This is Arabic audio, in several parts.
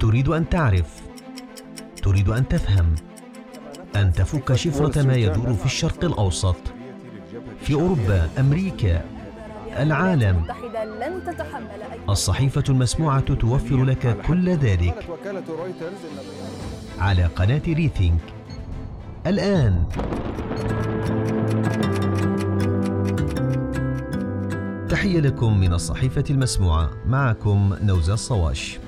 تريد أن تعرف. تريد أن تفهم. أن تفك شفرة ما يدور في الشرق الأوسط. في أوروبا أمريكا العالم. الصحيفة المسموعة توفر لك كل ذلك. على قناة ريثينك. الآن. تحية لكم من الصحيفة المسموعة. معكم نوزة الصواش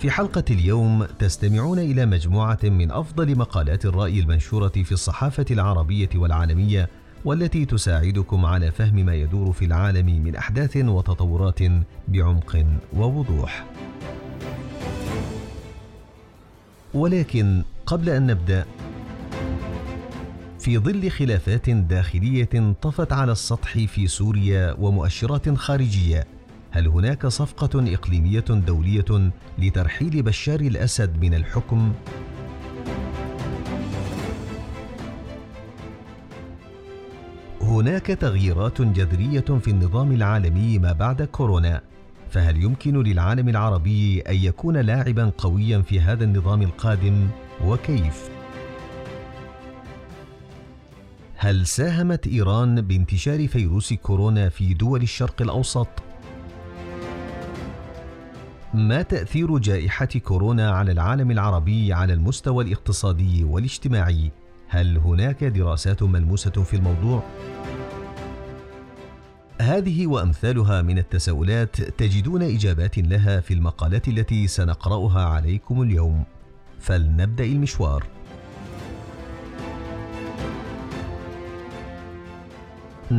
في حلقة اليوم تستمعون إلى مجموعة من أفضل مقالات الرأي المنشورة في الصحافة العربية والعالمية والتي تساعدكم على فهم ما يدور في العالم من أحداث وتطورات بعمق ووضوح. ولكن قبل أن نبدأ في ظل خلافات داخلية طفت على السطح في سوريا ومؤشرات خارجية هل هناك صفقة إقليمية دولية لترحيل بشار الأسد من الحكم؟ هناك تغييرات جذرية في النظام العالمي ما بعد كورونا فهل يمكن للعالم العربي أن يكون لاعبا قويا في هذا النظام القادم؟ وكيف؟ هل ساهمت إيران بانتشار فيروس كورونا في دول الشرق الأوسط؟ ما تأثير جائحة كورونا على العالم العربي على المستوى الاقتصادي والاجتماعي؟ هل هناك دراسات ملموسة في الموضوع؟ هذه وأمثالها من التساؤلات تجدون إجابات لها في المقالات التي سنقرأها عليكم اليوم. فلنبدأ المشوار.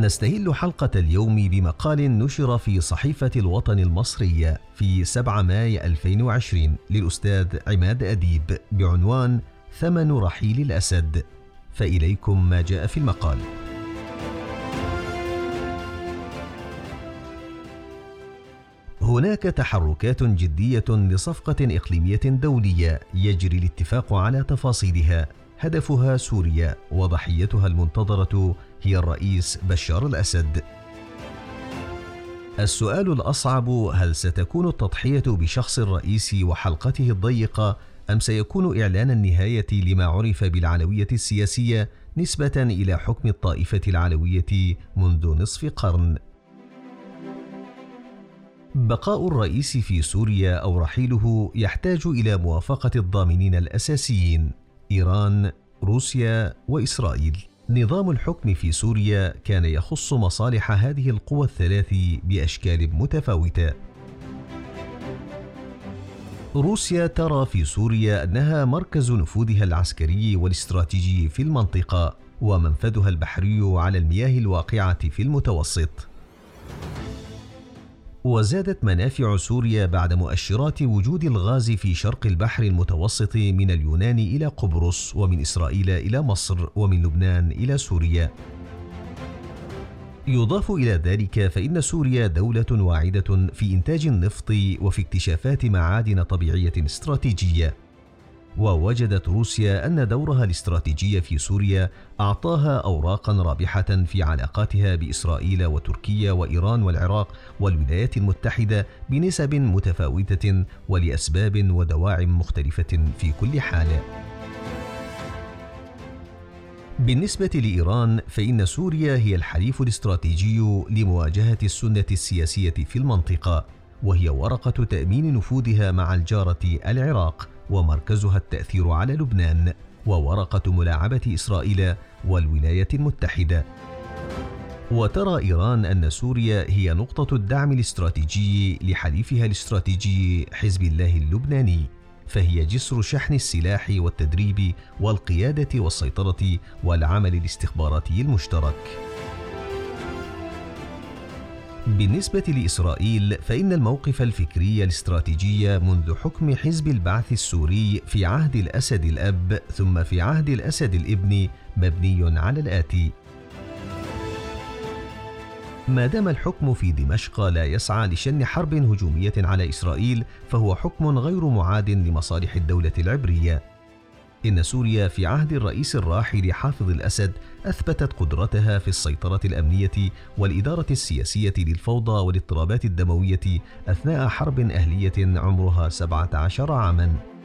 نستهل حلقة اليوم بمقال نشر في صحيفة الوطن المصرية في 7 ماي 2020 للأستاذ عماد أديب بعنوان ثمن رحيل الأسد. فإليكم ما جاء في المقال. هناك تحركات جدية لصفقة إقليمية دولية يجري الاتفاق على تفاصيلها. هدفها سوريا وضحيتها المنتظرة هي الرئيس بشار الأسد. السؤال الأصعب هل ستكون التضحية بشخص الرئيس وحلقته الضيقة أم سيكون إعلان النهاية لما عرف بالعلوية السياسية نسبة إلى حكم الطائفة العلوية منذ نصف قرن؟ بقاء الرئيس في سوريا أو رحيله يحتاج إلى موافقة الضامنين الأساسيين إيران روسيا وإسرائيل. نظام الحكم في سوريا كان يخص مصالح هذه القوى الثلاث بأشكال متفاوتة. روسيا ترى في سوريا أنها مركز نفوذها العسكري والاستراتيجي في المنطقة ومنفذها البحري على المياه الواقعة في المتوسط. وزادت منافع سوريا بعد مؤشرات وجود الغاز في شرق البحر المتوسط من اليونان إلى قبرص ومن إسرائيل إلى مصر ومن لبنان إلى سوريا. يضاف إلى ذلك فإن سوريا دولة واعدة في إنتاج النفط وفي اكتشافات معادن طبيعية استراتيجية. ووجدت روسيا أن دورها الاستراتيجي في سوريا أعطاها اوراقا رابحة في علاقاتها بإسرائيل وتركيا وإيران والعراق والولايات المتحدة بنسب متفاوتة ولأسباب ودواع مختلفة في كل حال. بالنسبة لإيران فإن سوريا هي الحليف الاستراتيجي لمواجهة السنة السياسية في المنطقة، وهي ورقة تأمين نفوذها مع الجارة العراق، ومركزها التأثير على لبنان وورقة ملاعبة إسرائيل والولايات المتحدة. وترى إيران أن سوريا هي نقطة الدعم الاستراتيجي لحليفها الاستراتيجي حزب الله اللبناني، فهي جسر شحن السلاح والتدريب والقيادة والسيطرة والعمل الاستخباراتي المشترك. بالنسبة لإسرائيل فإن الموقف الفكري الاستراتيجي منذ حكم حزب البعث السوري في عهد الأسد الأب ثم في عهد الأسد الإبن مبني على الآتي: ما دام الحكم في دمشق لا يسعى لشن حرب هجومية على إسرائيل فهو حكم غير معاد لمصالح الدولة العبرية. إن سوريا في عهد الرئيس الراحل حافظ الأسد أثبتت قدرتها في السيطرة الأمنية والإدارة السياسية للفوضى والاضطرابات الدموية أثناء حرب أهلية عمرها 17 عاماً.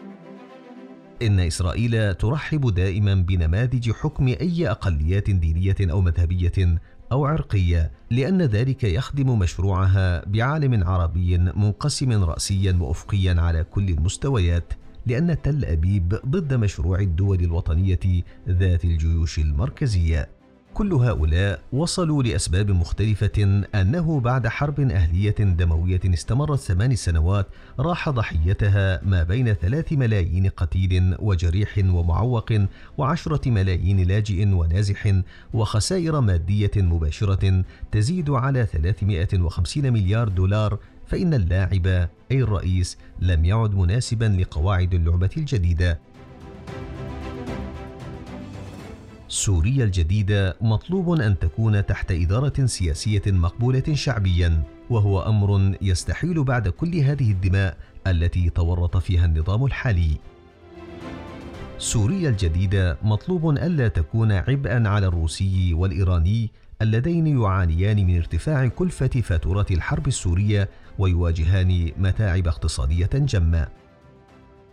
إن إسرائيل ترحب دائما بنماذج حكم أي أقليات دينية أو مذهبية أو عرقية لأن ذلك يخدم مشروعها بعالم عربي منقسم رأسيا وأفقيا على كل المستويات لأن تل أبيب ضد مشروع الدول الوطنية ذات الجيوش المركزية. كل هؤلاء وصلوا لأسباب مختلفة أنه بعد حرب أهلية دموية استمرت ثمان سنوات راح ضحيتها ما بين ثلاث ملايين قتيل وجريح ومعوق وعشرة ملايين لاجئ ونازح وخسائر مادية مباشرة تزيد على 350 مليار دولار فإن اللاعب أي الرئيس لم يعد مناسبا لقواعد اللعبة الجديدة. سوريا الجديدة مطلوب أن تكون تحت إدارة سياسية مقبولة شعبيا وهو أمر يستحيل بعد كل هذه الدماء التي تورط فيها النظام الحالي. سوريا الجديدة مطلوب ألا تكون عبئا على الروسي والإيراني اللذين يعانيان من ارتفاع كلفة فاتورة الحرب السورية ويواجهان متاعب اقتصادية جمة.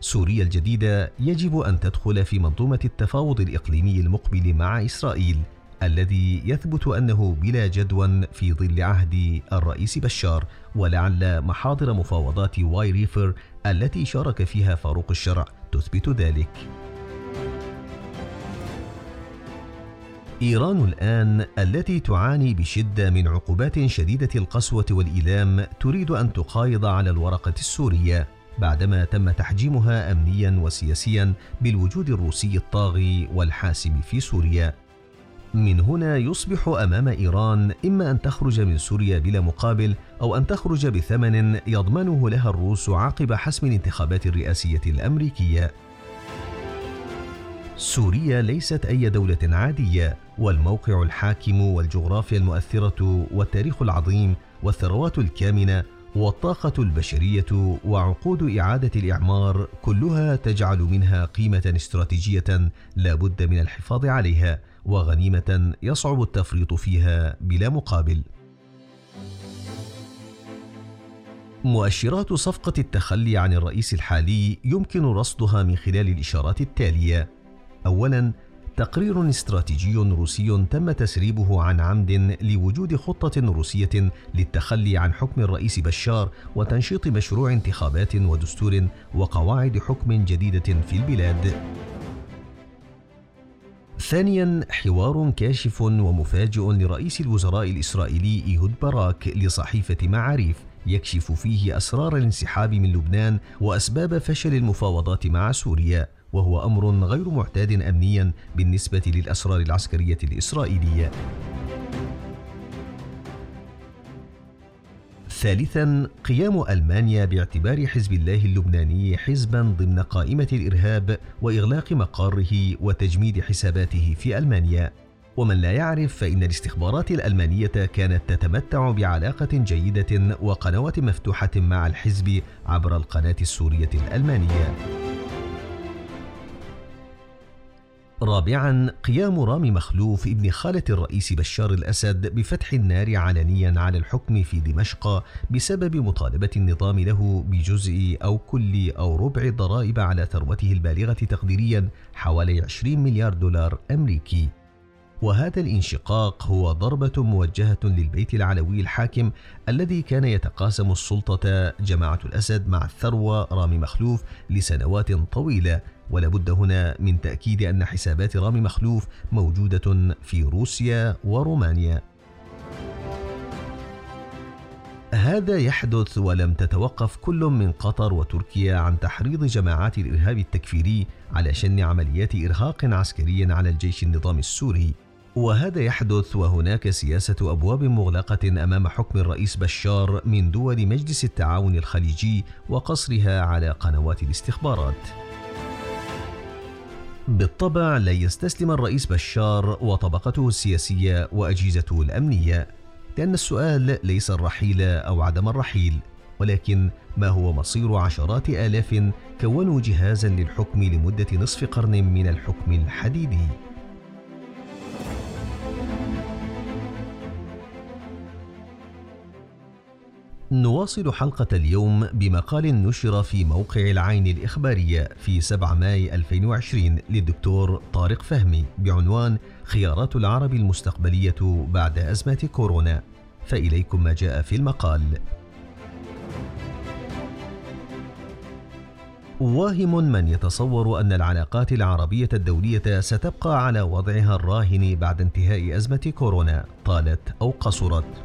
سوريا الجديدة يجب أن تدخل في منظومة التفاوض الإقليمي المقبل مع إسرائيل الذي يثبت أنه بلا جدوى في ظل عهد الرئيس بشار ولعل محاضر مفاوضات واي ريفر التي شارك فيها فاروق الشرع تثبت ذلك. إيران الآن التي تعاني بشدة من عقوبات شديدة القسوة والإيلام تريد أن تقايض على الورقة السورية بعدما تم تحجيمها أمنيا وسياسيا بالوجود الروسي الطاغي والحاسم في سوريا. من هنا يصبح أمام إيران إما أن تخرج من سوريا بلا مقابل أو أن تخرج بثمن يضمنه لها الروس عقب حسم الانتخابات الرئاسية الأمريكية. سوريا ليست أي دولة عادية والموقع الحاكم والجغرافيا المؤثرة والتاريخ العظيم والثروات الكامنة والطاقة البشرية وعقود إعادة الإعمار كلها تجعل منها قيمة استراتيجية لا بد من الحفاظ عليها وغنيمة يصعب التفريط فيها بلا مقابل. مؤشرات صفقة التخلي عن الرئيس الحالي يمكن رصدها من خلال الإشارات التالية: أولاً تقرير استراتيجي روسي تم تسريبه عن عمد لوجود خطة روسية للتخلي عن حكم الرئيس بشار وتنشيط مشروع انتخابات ودستور وقواعد حكم جديدة في البلاد. ثانيا حوار كاشف ومفاجئ لرئيس الوزراء الإسرائيلي إيهود باراك لصحيفة معاريف يكشف فيه أسرار الانسحاب من لبنان وأسباب فشل المفاوضات مع سوريا وهو أمر غير معتاد امنيا بالنسبة للأسرار العسكرية الإسرائيلية. ثالثا قيام ألمانيا باعتبار حزب الله اللبناني حزبا ضمن قائمة الإرهاب وإغلاق مقاره وتجميد حساباته في ألمانيا. ومن لا يعرف فإن الاستخبارات الألمانية كانت تتمتع بعلاقة جيدة وقنوات مفتوحة مع الحزب عبر القناة السورية الألمانية. رابعا قيام رامي مخلوف ابن خالة الرئيس بشار الأسد بفتح النار علنيا على الحكم في دمشق بسبب مطالبة النظام له بجزء أو كل أو ربع الضرائب على ثروته البالغة تقديريا حوالي 20 مليار دولار أمريكي. وهذا الانشقاق هو ضربة موجهة للبيت العلوي الحاكم الذي كان يتقاسم السلطة جماعة الأسد مع الثروة رامي مخلوف لسنوات طويلة. ولا بد هنا من تأكيد أن حسابات رامي مخلوف موجودة في روسيا ورومانيا. هذا يحدث ولم تتوقف كل من قطر وتركيا عن تحريض جماعات الإرهاب التكفيري على شن عمليات إرهاق عسكري على الجيش النظامي السوري. وهذا يحدث وهناك سياسة أبواب مغلقة أمام حكم الرئيس بشار من دول مجلس التعاون الخليجي وقصرها على قنوات الاستخبارات. بالطبع لا يستسلم الرئيس بشار وطبقته السياسية وأجهزته الأمنية لأن السؤال ليس الرحيل أو عدم الرحيل ولكن ما هو مصير عشرات آلاف كونوا جهازا للحكم لمدة نصف قرن من الحكم الحديدي؟ نواصل حلقة اليوم بمقال نشر في موقع العين الإخبارية في 7 ماي 2020 للدكتور طارق فهمي بعنوان خيارات العرب المستقبلية بعد أزمة كورونا. فإليكم ما جاء في المقال. واهم من يتصور أن العلاقات العربية الدولية ستبقى على وضعها الراهن بعد انتهاء أزمة كورونا طالت أو قصرت.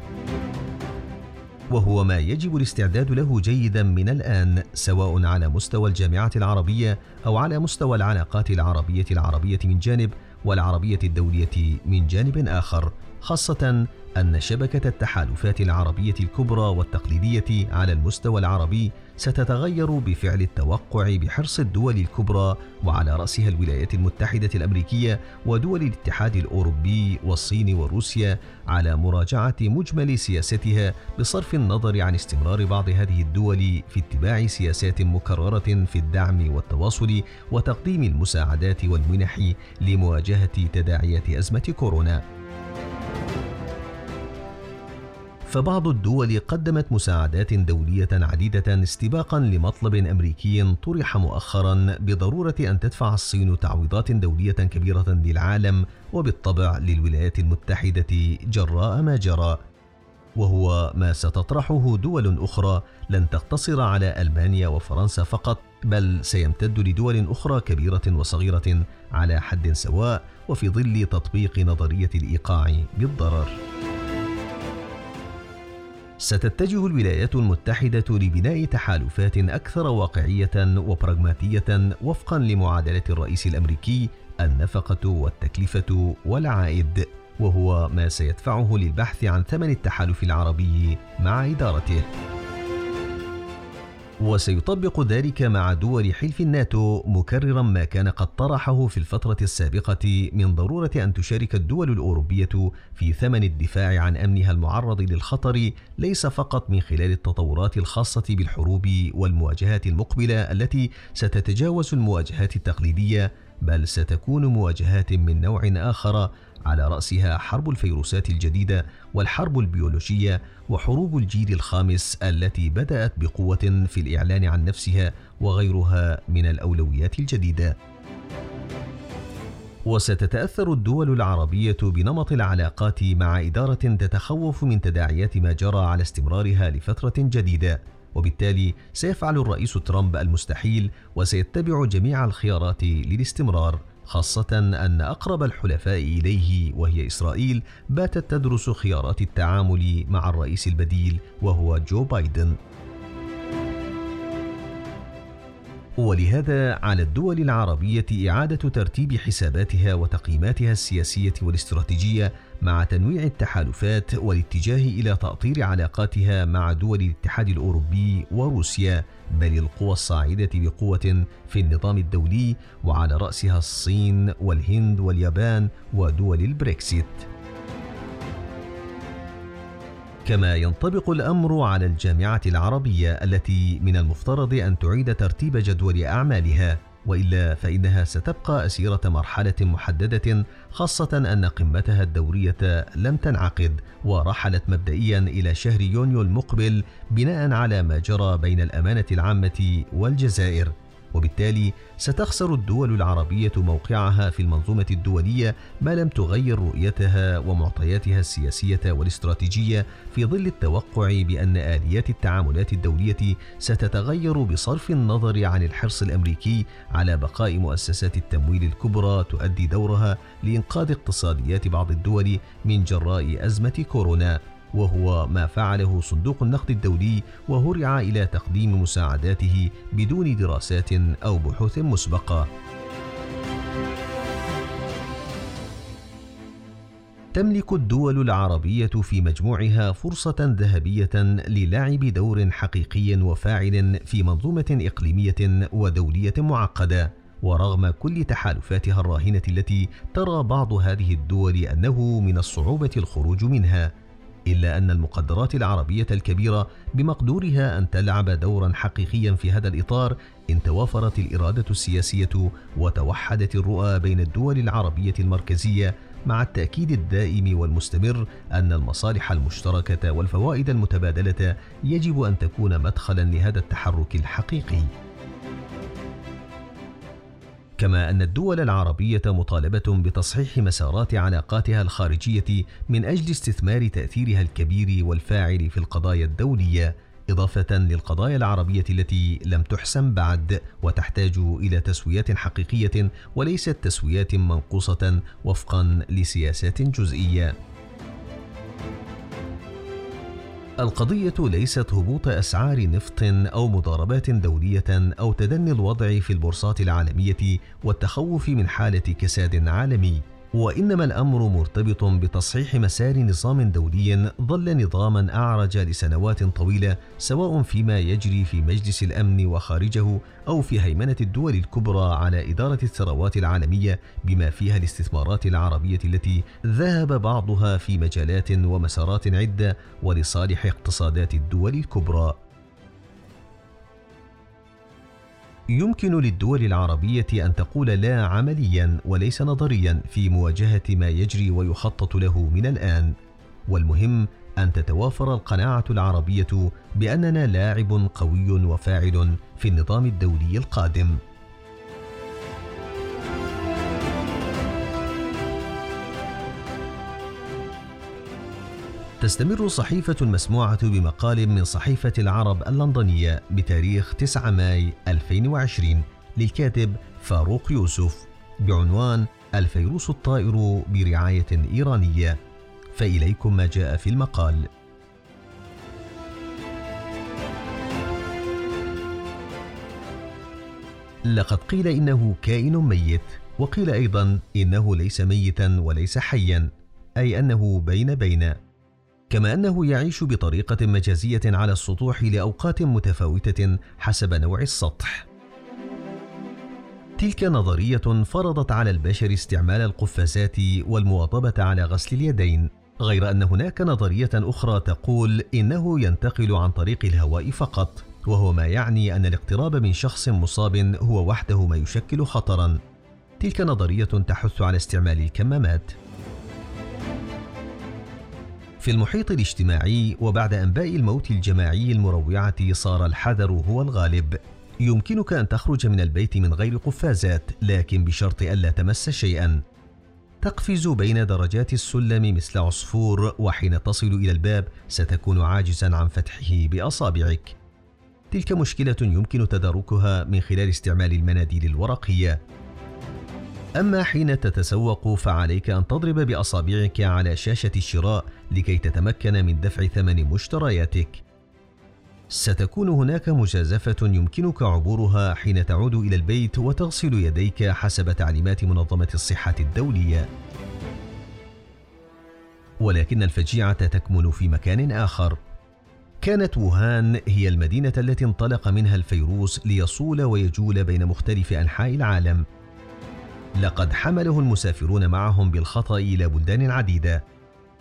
وهو ما يجب الاستعداد له جيدا من الآن سواء على مستوى الجامعة العربية أو على مستوى العلاقات العربية العربية من جانب والعربية الدولية من جانب آخر خاصة أن شبكة التحالفات العربية الكبرى والتقليدية على المستوى العربي ستتغير بفعل التوقع بحرص الدول الكبرى وعلى رأسها الولايات المتحدة الأمريكية ودول الاتحاد الأوروبي والصين وروسيا على مراجعة مجمل سياستها بصرف النظر عن استمرار بعض هذه الدول في اتباع سياسات مكررة في الدعم والتواصل وتقديم المساعدات والمنح لمواجهة تداعيات أزمة كورونا. فبعض الدول قدمت مساعدات دولية عديدة استباقا لمطلب أمريكي طرح مؤخرا بضرورة أن تدفع الصين تعويضات دولية كبيرة للعالم وبالطبع للولايات المتحدة جراء ما جرى وهو ما ستطرحه دول أخرى لن تقتصر على ألمانيا وفرنسا فقط بل سيمتد لدول أخرى كبيرة وصغيرة على حد سواء وفي ظل تطبيق نظرية الإيقاع بالضرر. ستتجه الولايات المتحدة لبناء تحالفات أكثر واقعية وبراغماتية وفقا لمعادلة الرئيس الأمريكي النفقة والتكلفة والعائد وهو ما سيدفعه للبحث عن ثمن التحالف العربي مع إدارته. وسيطبق ذلك مع دول حلف الناتو مكررا ما كان قد طرحه في الفترة السابقة من ضرورة أن تشارك الدول الأوروبية في ثمن الدفاع عن أمنها المعرض للخطر ليس فقط من خلال التطورات الخاصة بالحروب والمواجهات المقبلة التي ستتجاوز المواجهات التقليدية بل ستكون مواجهات من نوع آخر على رأسها حرب الفيروسات الجديدة والحرب البيولوجية وحروب الجيل الخامس التي بدأت بقوة في الإعلان عن نفسها وغيرها من الأولويات الجديدة. وستتأثر الدول العربية بنمط العلاقات مع إدارة تتخوف من تداعيات ما جرى على استمرارها لفترة جديدة. وبالتالي سيفعل الرئيس ترامب المستحيل وسيتبع جميع الخيارات للاستمرار خاصة أن أقرب الحلفاء إليه وهي إسرائيل باتت تدرس خيارات التعامل مع الرئيس البديل وهو جو بايدن. ولهذا على الدول العربية إعادة ترتيب حساباتها وتقييماتها السياسية والاستراتيجية مع تنويع التحالفات والاتجاه إلى تأطير علاقاتها مع دول الاتحاد الأوروبي وروسيا بل القوى الصاعدة بقوة في النظام الدولي وعلى رأسها الصين والهند واليابان ودول البريكسيت. كما ينطبق الأمر على الجامعة العربية التي من المفترض أن تعيد ترتيب جدول أعمالها وإلا فإنها ستبقى أسيرة مرحلة محددة خاصة أن قمتها الدورية لم تنعقد ورحلت مبدئيا إلى شهر يونيو المقبل بناء على ما جرى بين الأمانة العامة والجزائر. وبالتالي ستخسر الدول العربية موقعها في المنظومة الدولية ما لم تغير رؤيتها ومعطياتها السياسية والاستراتيجية في ظل التوقع بأن آليات التعاملات الدولية ستتغير بصرف النظر عن الحرص الأمريكي على بقاء مؤسسات التمويل الكبرى تؤدي دورها لإنقاذ اقتصاديات بعض الدول من جراء أزمة كورونا. وهو ما فعله صندوق النقد الدولي وهرع إلى تقديم مساعداته بدون دراسات أو بحوث مسبقة. تملك الدول العربية في مجموعها فرصة ذهبية للعب دور حقيقي وفاعل في منظومة إقليمية ودولية معقدة. ورغم كل تحالفاتها الراهنة التي ترى بعض هذه الدول أنه من الصعوبة الخروج منها إلا أن المقدرات العربية الكبيرة بمقدورها أن تلعب دورا حقيقيا في هذا الإطار إن توافرت الإرادة السياسية وتوحدت الرؤى بين الدول العربية المركزية مع التأكيد الدائم والمستمر أن المصالح المشتركة والفوائد المتبادلة يجب أن تكون مدخلا لهذا التحرك الحقيقي. كما أن الدول العربية مطالبة بتصحيح مسارات علاقاتها الخارجية من أجل استثمار تأثيرها الكبير والفاعل في القضايا الدولية إضافة للقضايا العربية التي لم تحسم بعد وتحتاج إلى تسويات حقيقية وليست تسويات منقوصة وفقا لسياسات جزئية. القضية ليست هبوط أسعار نفط أو مضاربات دولية أو تدني الوضع في البورصات العالمية والتخوف من حالة كساد عالمي. وإنما الأمر مرتبط بتصحيح مسار نظام دولي ظل نظاما أعرج لسنوات طويلة سواء فيما يجري في مجلس الأمن وخارجه أو في هيمنة الدول الكبرى على إدارة الثروات العالمية بما فيها الاستثمارات العربية التي ذهب بعضها في مجالات ومسارات عدة ولصالح اقتصادات الدول الكبرى. يمكن للدول العربية أن تقول لا عمليا وليس نظريا في مواجهة ما يجري ويخطط له من الآن، والمهم أن تتوافر القناعة العربية بأننا لاعب قوي وفاعل في النظام الدولي القادم. تستمر صحيفة المسموعة بمقال من صحيفة العرب اللندنية بتاريخ 9 ماي 2020 للكاتب فاروق يوسف بعنوان الفيروس الطائر برعاية إيرانية. فإليكم ما جاء في المقال. لقد قيل إنه كائن ميت وقيل أيضا إنه ليس ميتا وليس حيا أي أنه بين بين كما أنه يعيش بطريقة مجازية على السطوح لأوقات متفاوتة حسب نوع السطح. تلك نظرية فرضت على البشر استعمال القفازات والمواظبه على غسل اليدين غير أن هناك نظرية أخرى تقول إنه ينتقل عن طريق الهواء فقط وهو ما يعني أن الاقتراب من شخص مصاب هو وحده ما يشكل خطرا. تلك نظرية تحث على استعمال الكمامات. في المحيط الاجتماعي وبعد انباء الموت الجماعي المروعة صار الحذر هو الغالب. يمكنك أن تخرج من البيت من غير قفازات لكن بشرط الا تمس شيئا. تقفز بين درجات السلم مثل عصفور وحين تصل إلى الباب ستكون عاجزا عن فتحه بأصابعك. تلك مشكلة يمكن تداركها من خلال استعمال المناديل الورقية. أما حين تتسوق فعليك أن تضرب بأصابعك على شاشة الشراء لكي تتمكن من دفع ثمن مشترياتك. ستكون هناك مجازفة يمكنك عبورها حين تعود إلى البيت وتغسل يديك حسب تعليمات منظمة الصحة الدولية. ولكن الفجيعة تكمن في مكان آخر. كانت ووهان هي المدينة التي انطلق منها الفيروس ليصول ويجول بين مختلف أنحاء العالم. لقد حمله المسافرون معهم بالخطأ إلى بلدان عديدة.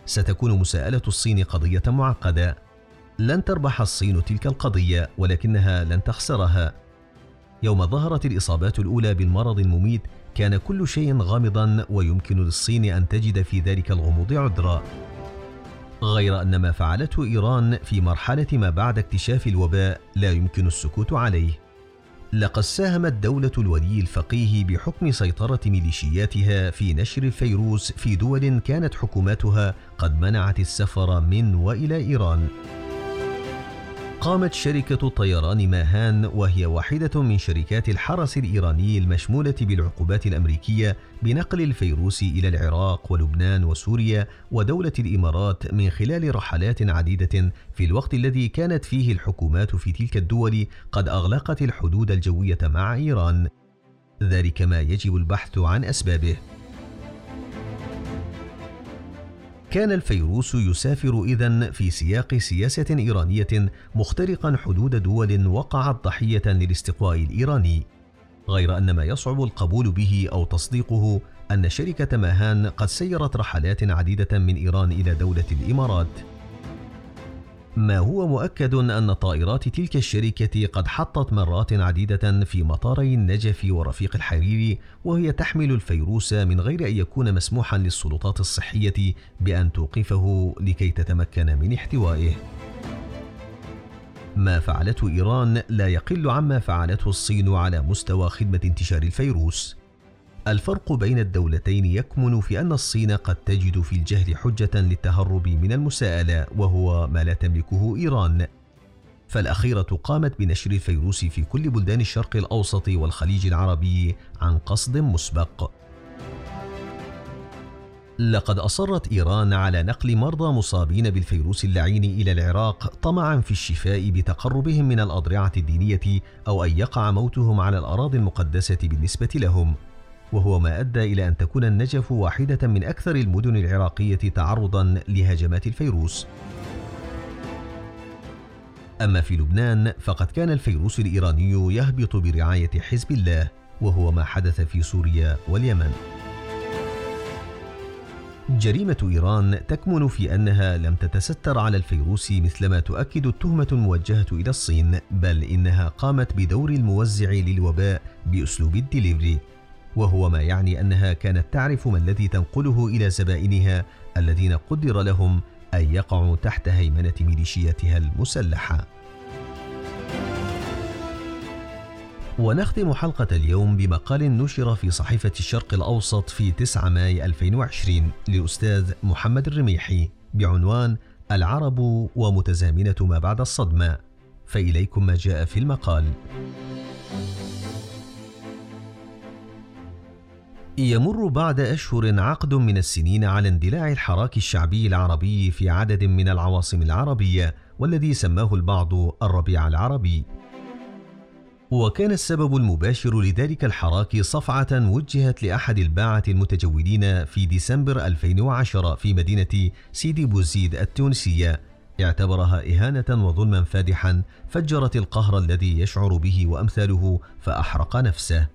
ستكون مساءلة الصين قضية معقدة. لن تربح الصين تلك القضية ولكنها لن تخسرها. يوم ظهرت الإصابات الأولى بالمرض المميت كان كل شيء غامضا ويمكن للصين أن تجد في ذلك الغموض عذرا. غير أن ما فعلته إيران في مرحلة ما بعد اكتشاف الوباء لا يمكن السكوت عليه. لقد ساهمت دولة الولي الفقيه بحكم سيطرة ميليشياتها في نشر الفيروس في دول كانت حكوماتها قد منعت السفر من وإلى إيران. قامت شركة طيران ماهان وهي واحدة من شركات الحرس الإيراني المشمولة بالعقوبات الأمريكية بنقل الفيروس إلى العراق ولبنان وسوريا ودولة الإمارات من خلال رحلات عديدة في الوقت الذي كانت فيه الحكومات في تلك الدول قد أغلقت الحدود الجوية مع إيران. ذلك ما يجب البحث عن أسبابه. كان الفيروس يسافر إذا في سياق سياسة إيرانية مخترقا حدود دول وقعت ضحية للاستقواء الإيراني، غير أن ما يصعب القبول به أو تصديقه أن شركة ماهان قد سيرت رحلات عديدة من إيران إلى دولة الإمارات. ما هو مؤكد أن طائرات تلك الشركة قد حطت مرات عديدة في مطاري النجف ورفيق الحريري وهي تحمل الفيروس من غير أن يكون مسموحا للسلطات الصحية بأن توقفه لكي تتمكن من احتوائه. ما فعلته إيران لا يقل عما فعلته الصين على مستوى خدمة انتشار الفيروس. الفرق بين الدولتين يكمن في أن الصين قد تجد في الجهل حجة للتهرب من المساءلة وهو ما لا تملكه إيران. فالأخيرة قامت بنشر الفيروس في كل بلدان الشرق الأوسط والخليج العربي عن قصد مسبق. لقد أصرت إيران على نقل مرضى مصابين بالفيروس اللعين إلى العراق طمعا في الشفاء بتقربهم من الأضرعة الدينية أو أن يقع موتهم على الأراضي المقدسة بالنسبة لهم. وهو ما أدى إلى أن تكون النجف واحدة من أكثر المدن العراقية تعرضا لهجمات الفيروس. أما في لبنان فقد كان الفيروس الإيراني يهبط برعاية حزب الله وهو ما حدث في سوريا واليمن. جريمة إيران تكمن في أنها لم تتستر على الفيروس مثلما تؤكد التهمة الموجهة إلى الصين، بل إنها قامت بدور الموزع للوباء بأسلوب الدليفري، وهو ما يعني أنها كانت تعرف ما الذي تنقله إلى زبائنها الذين قدر لهم أن يقعوا تحت هيمنة ميليشياتها المسلحة. ونختم حلقة اليوم بمقال نشر في صحيفة الشرق الأوسط في 9 ماي 2020 للأستاذ محمد الرميحي بعنوان العرب ومتزامنة ما بعد الصدمة فإليكم ما جاء في المقال يمر بعد أشهر عقد من السنين على اندلاع الحراك الشعبي العربي في عدد من العواصم العربية والذي سماه البعض الربيع العربي. وكان السبب المباشر لذلك الحراك صفعة وجهت لأحد الباعة المتجولين في ديسمبر 2010 في مدينة سيدي بوزيد التونسية. اعتبرها إهانة وظلما فادحا فجرت القهر الذي يشعر به وأمثاله فأحرق نفسه.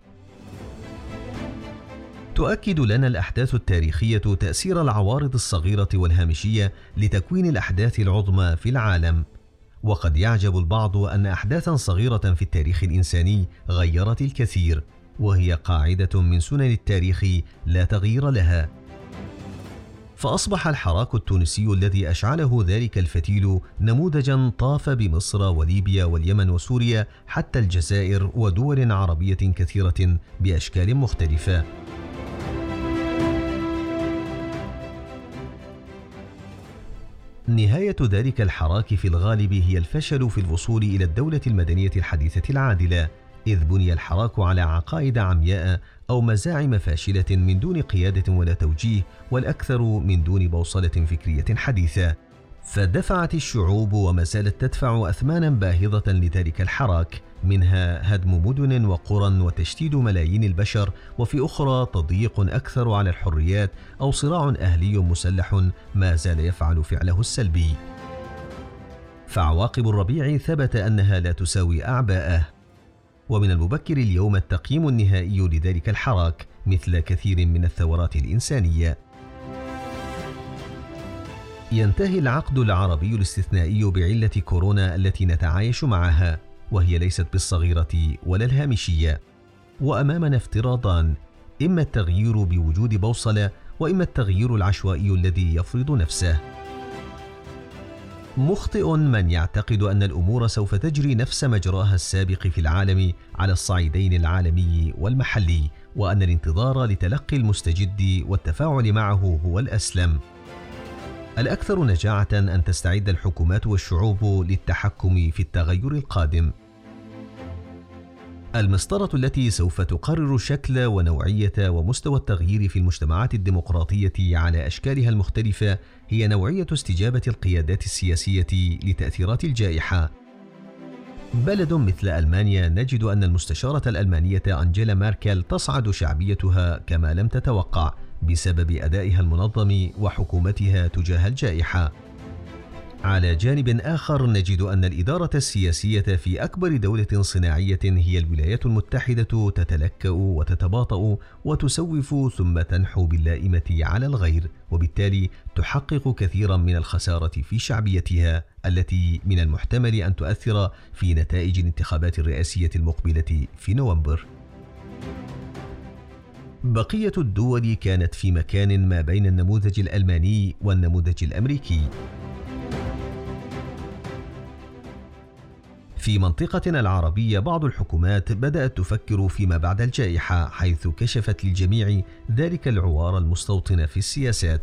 تؤكد لنا الأحداث التاريخية تأثير العوارض الصغيرة والهامشية لتكوين الأحداث العظمى في العالم. وقد يعجب البعض أن احداثا صغيرة في التاريخ الإنساني غيرت الكثير وهي قاعدة من سنن التاريخ لا تغيير لها. فأصبح الحراك التونسي الذي أشعله ذلك الفتيل نموذجا طاف بمصر وليبيا واليمن وسوريا حتى الجزائر ودول عربية كثيرة بأشكال مختلفة. نهاية ذلك الحراك في الغالب هي الفشل في الوصول إلى الدولة المدنية الحديثة العادلة، إذ بني الحراك على عقائد عمياء أو مزاعم فاشلة من دون قيادة ولا توجيه، والأكثر من دون بوصلة فكرية حديثة. فدفعت الشعوب وما زالت تدفع أثمانا باهظة لذلك الحراك، منها هدم مدن وقرى وتشتيد ملايين البشر وفي أخرى تضييق أكثر على الحريات أو صراع أهلي مسلح ما زال يفعل فعله السلبي. فعواقب الربيع ثبت أنها لا تساوي أعباءه. ومن المبكر اليوم التقييم النهائي لذلك الحراك مثل كثير من الثورات الإنسانية. ينتهي العقد العربي الاستثنائي بعلة كورونا التي نتعايش معها وهي ليست بالصغيرة ولا الهامشية. وأمامنا افتراضان إما التغيير بوجود بوصلة وإما التغيير العشوائي الذي يفرض نفسه. مخطئ من يعتقد أن الأمور سوف تجري نفس مجراها السابق في العالم على الصعيدين العالمي والمحلي وأن الانتظار لتلقي المستجد والتفاعل معه هو الأسلم. الأكثر نجاعة أن تستعد الحكومات والشعوب للتحكم في التغير القادم. المسطرة التي سوف تقرر شكل ونوعية ومستوى التغيير في المجتمعات الديمقراطية على أشكالها المختلفة هي نوعية استجابة القيادات السياسية لتأثيرات الجائحة. بلد مثل ألمانيا نجد أن المستشارة الألمانية أنجيلا ماركل تصعد شعبيتها كما لم تتوقع بسبب أدائها المنظم وحكومتها تجاه الجائحة. على جانب آخر نجد أن الإدارة السياسية في أكبر دولة صناعية هي الولايات المتحدة تتلكأ وتتباطأ وتسوف ثم تنحو باللائمة على الغير وبالتالي تحقق كثيرا من الخسارة في شعبيتها التي من المحتمل أن تؤثر في نتائج الانتخابات الرئاسية المقبلة في نوفمبر بقية الدول كانت في مكان ما بين النموذج الألماني والنموذج الأمريكي في منطقتنا العربية بعض الحكومات بدأت تفكر فيما بعد الجائحة حيث كشفت للجميع ذلك العوار المستوطن في السياسات.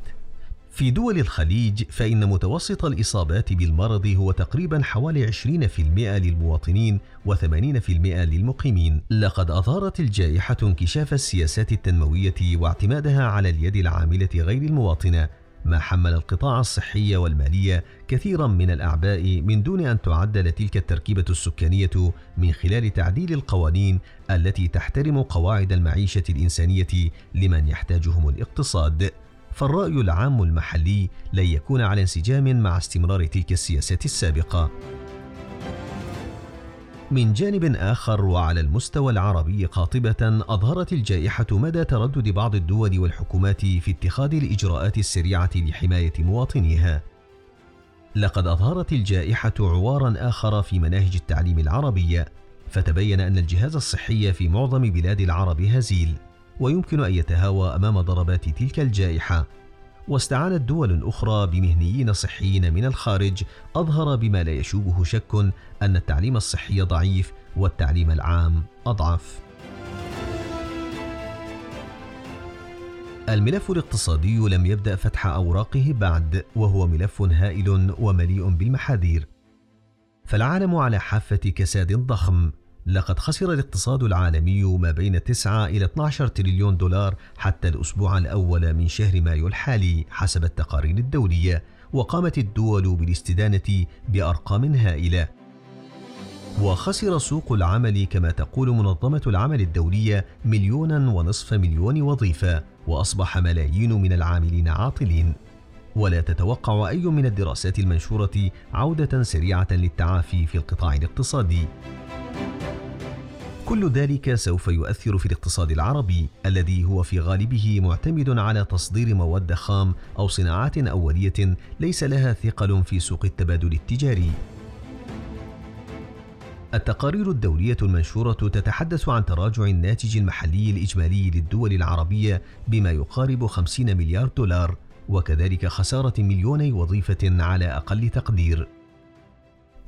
في دول الخليج فإن متوسط الإصابات بالمرض هو تقريبا حوالي 20% للمواطنين و80% للمقيمين. لقد أظهرت الجائحة انكشاف السياسات التنموية واعتمادها على اليد العاملة غير المواطنة ما حمل القطاع الصحي والمالية كثيرا من الأعباء من دون أن تعدل تلك التركيبة السكانية من خلال تعديل القوانين التي تحترم قواعد المعيشة الإنسانية لمن يحتاجهم الاقتصاد. فالرأي العام المحلي لن يكون على انسجام مع استمرار تلك السياسات السابقة. من جانب آخر وعلى المستوى العربي قاطبة أظهرت الجائحة مدى تردد بعض الدول والحكومات في اتخاذ الإجراءات السريعة لحماية مواطنيها. لقد أظهرت الجائحة عوارا آخر في مناهج التعليم العربية، فتبين أن الجهاز الصحي في معظم بلاد العرب هزيل، ويمكن أن يتهاوى أمام ضربات تلك الجائحة، واستعانت دول أخرى بمهنيين صحيين من الخارج أظهر بما لا يشوبه شك أن التعليم الصحي ضعيف والتعليم العام أضعف. الملف الاقتصادي لم يبدأ فتح أوراقه بعد وهو ملف هائل ومليء بالمحاذير. فالعالم على حافة كساد ضخم لقد خسر الاقتصاد العالمي ما بين 9 إلى 12 تريليون دولار حتى الأسبوع الأول من شهر مايو الحالي حسب التقارير الدولية وقامت الدول بالاستدانة بأرقام هائلة. وخسر سوق العمل كما تقول منظمة العمل الدولية مليونا ونصف مليون وظيفة وأصبح ملايين من العاملين عاطلين. ولا تتوقع أي من الدراسات المنشورة عودة سريعة للتعافي في القطاع الاقتصادي. كل ذلك سوف يؤثر في الاقتصاد العربي الذي هو في غالبه معتمد على تصدير مواد خام أو صناعات أولية ليس لها ثقل في سوق التبادل التجاري. التقارير الدولية المنشورة تتحدث عن تراجع الناتج المحلي الإجمالي للدول العربية بما يقارب 50 مليار دولار وكذلك خسارة مليوني وظيفة على أقل تقدير.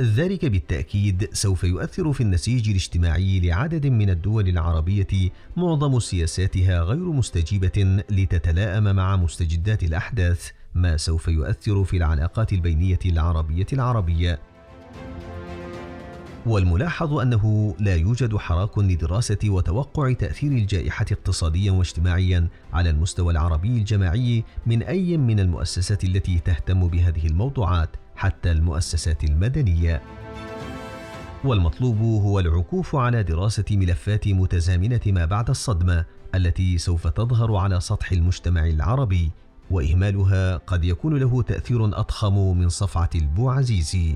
ذلك بالتأكيد سوف يؤثر في النسيج الاجتماعي لعدد من الدول العربية معظم سياساتها غير مستجيبة لتتلائم مع مستجدات الأحداث ما سوف يؤثر في العلاقات البينية العربية العربية. والملاحظ أنه لا يوجد حراك لدراسة وتوقع تأثير الجائحة اقتصاديا واجتماعيا على المستوى العربي الجماعي من أي من المؤسسات التي تهتم بهذه الموضوعات. حتى المؤسسات المدنية. والمطلوب هو العكوف على دراسة ملفات متزامنة ما بعد الصدمة التي سوف تظهر على سطح المجتمع العربي وإهمالها قد يكون له تأثير أضخم من صفعة البوعزيزي.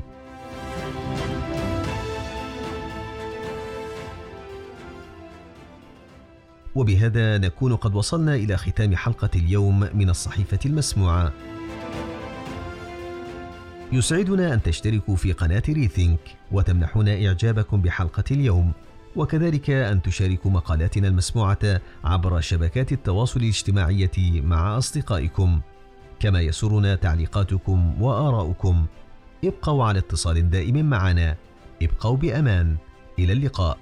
وبهذا نكون قد وصلنا إلى ختام حلقة اليوم من الصحيفة المسموعة. يسعدنا أن تشتركوا في قناة ريثينك وتمنحون إعجابكم بحلقة اليوم. وكذلك أن تشاركوا مقالاتنا المسموعة عبر شبكات التواصل الاجتماعية مع أصدقائكم. كما يسرنا تعليقاتكم وآراؤكم. ابقوا على اتصال دائم معنا. ابقوا بأمان. إلى اللقاء.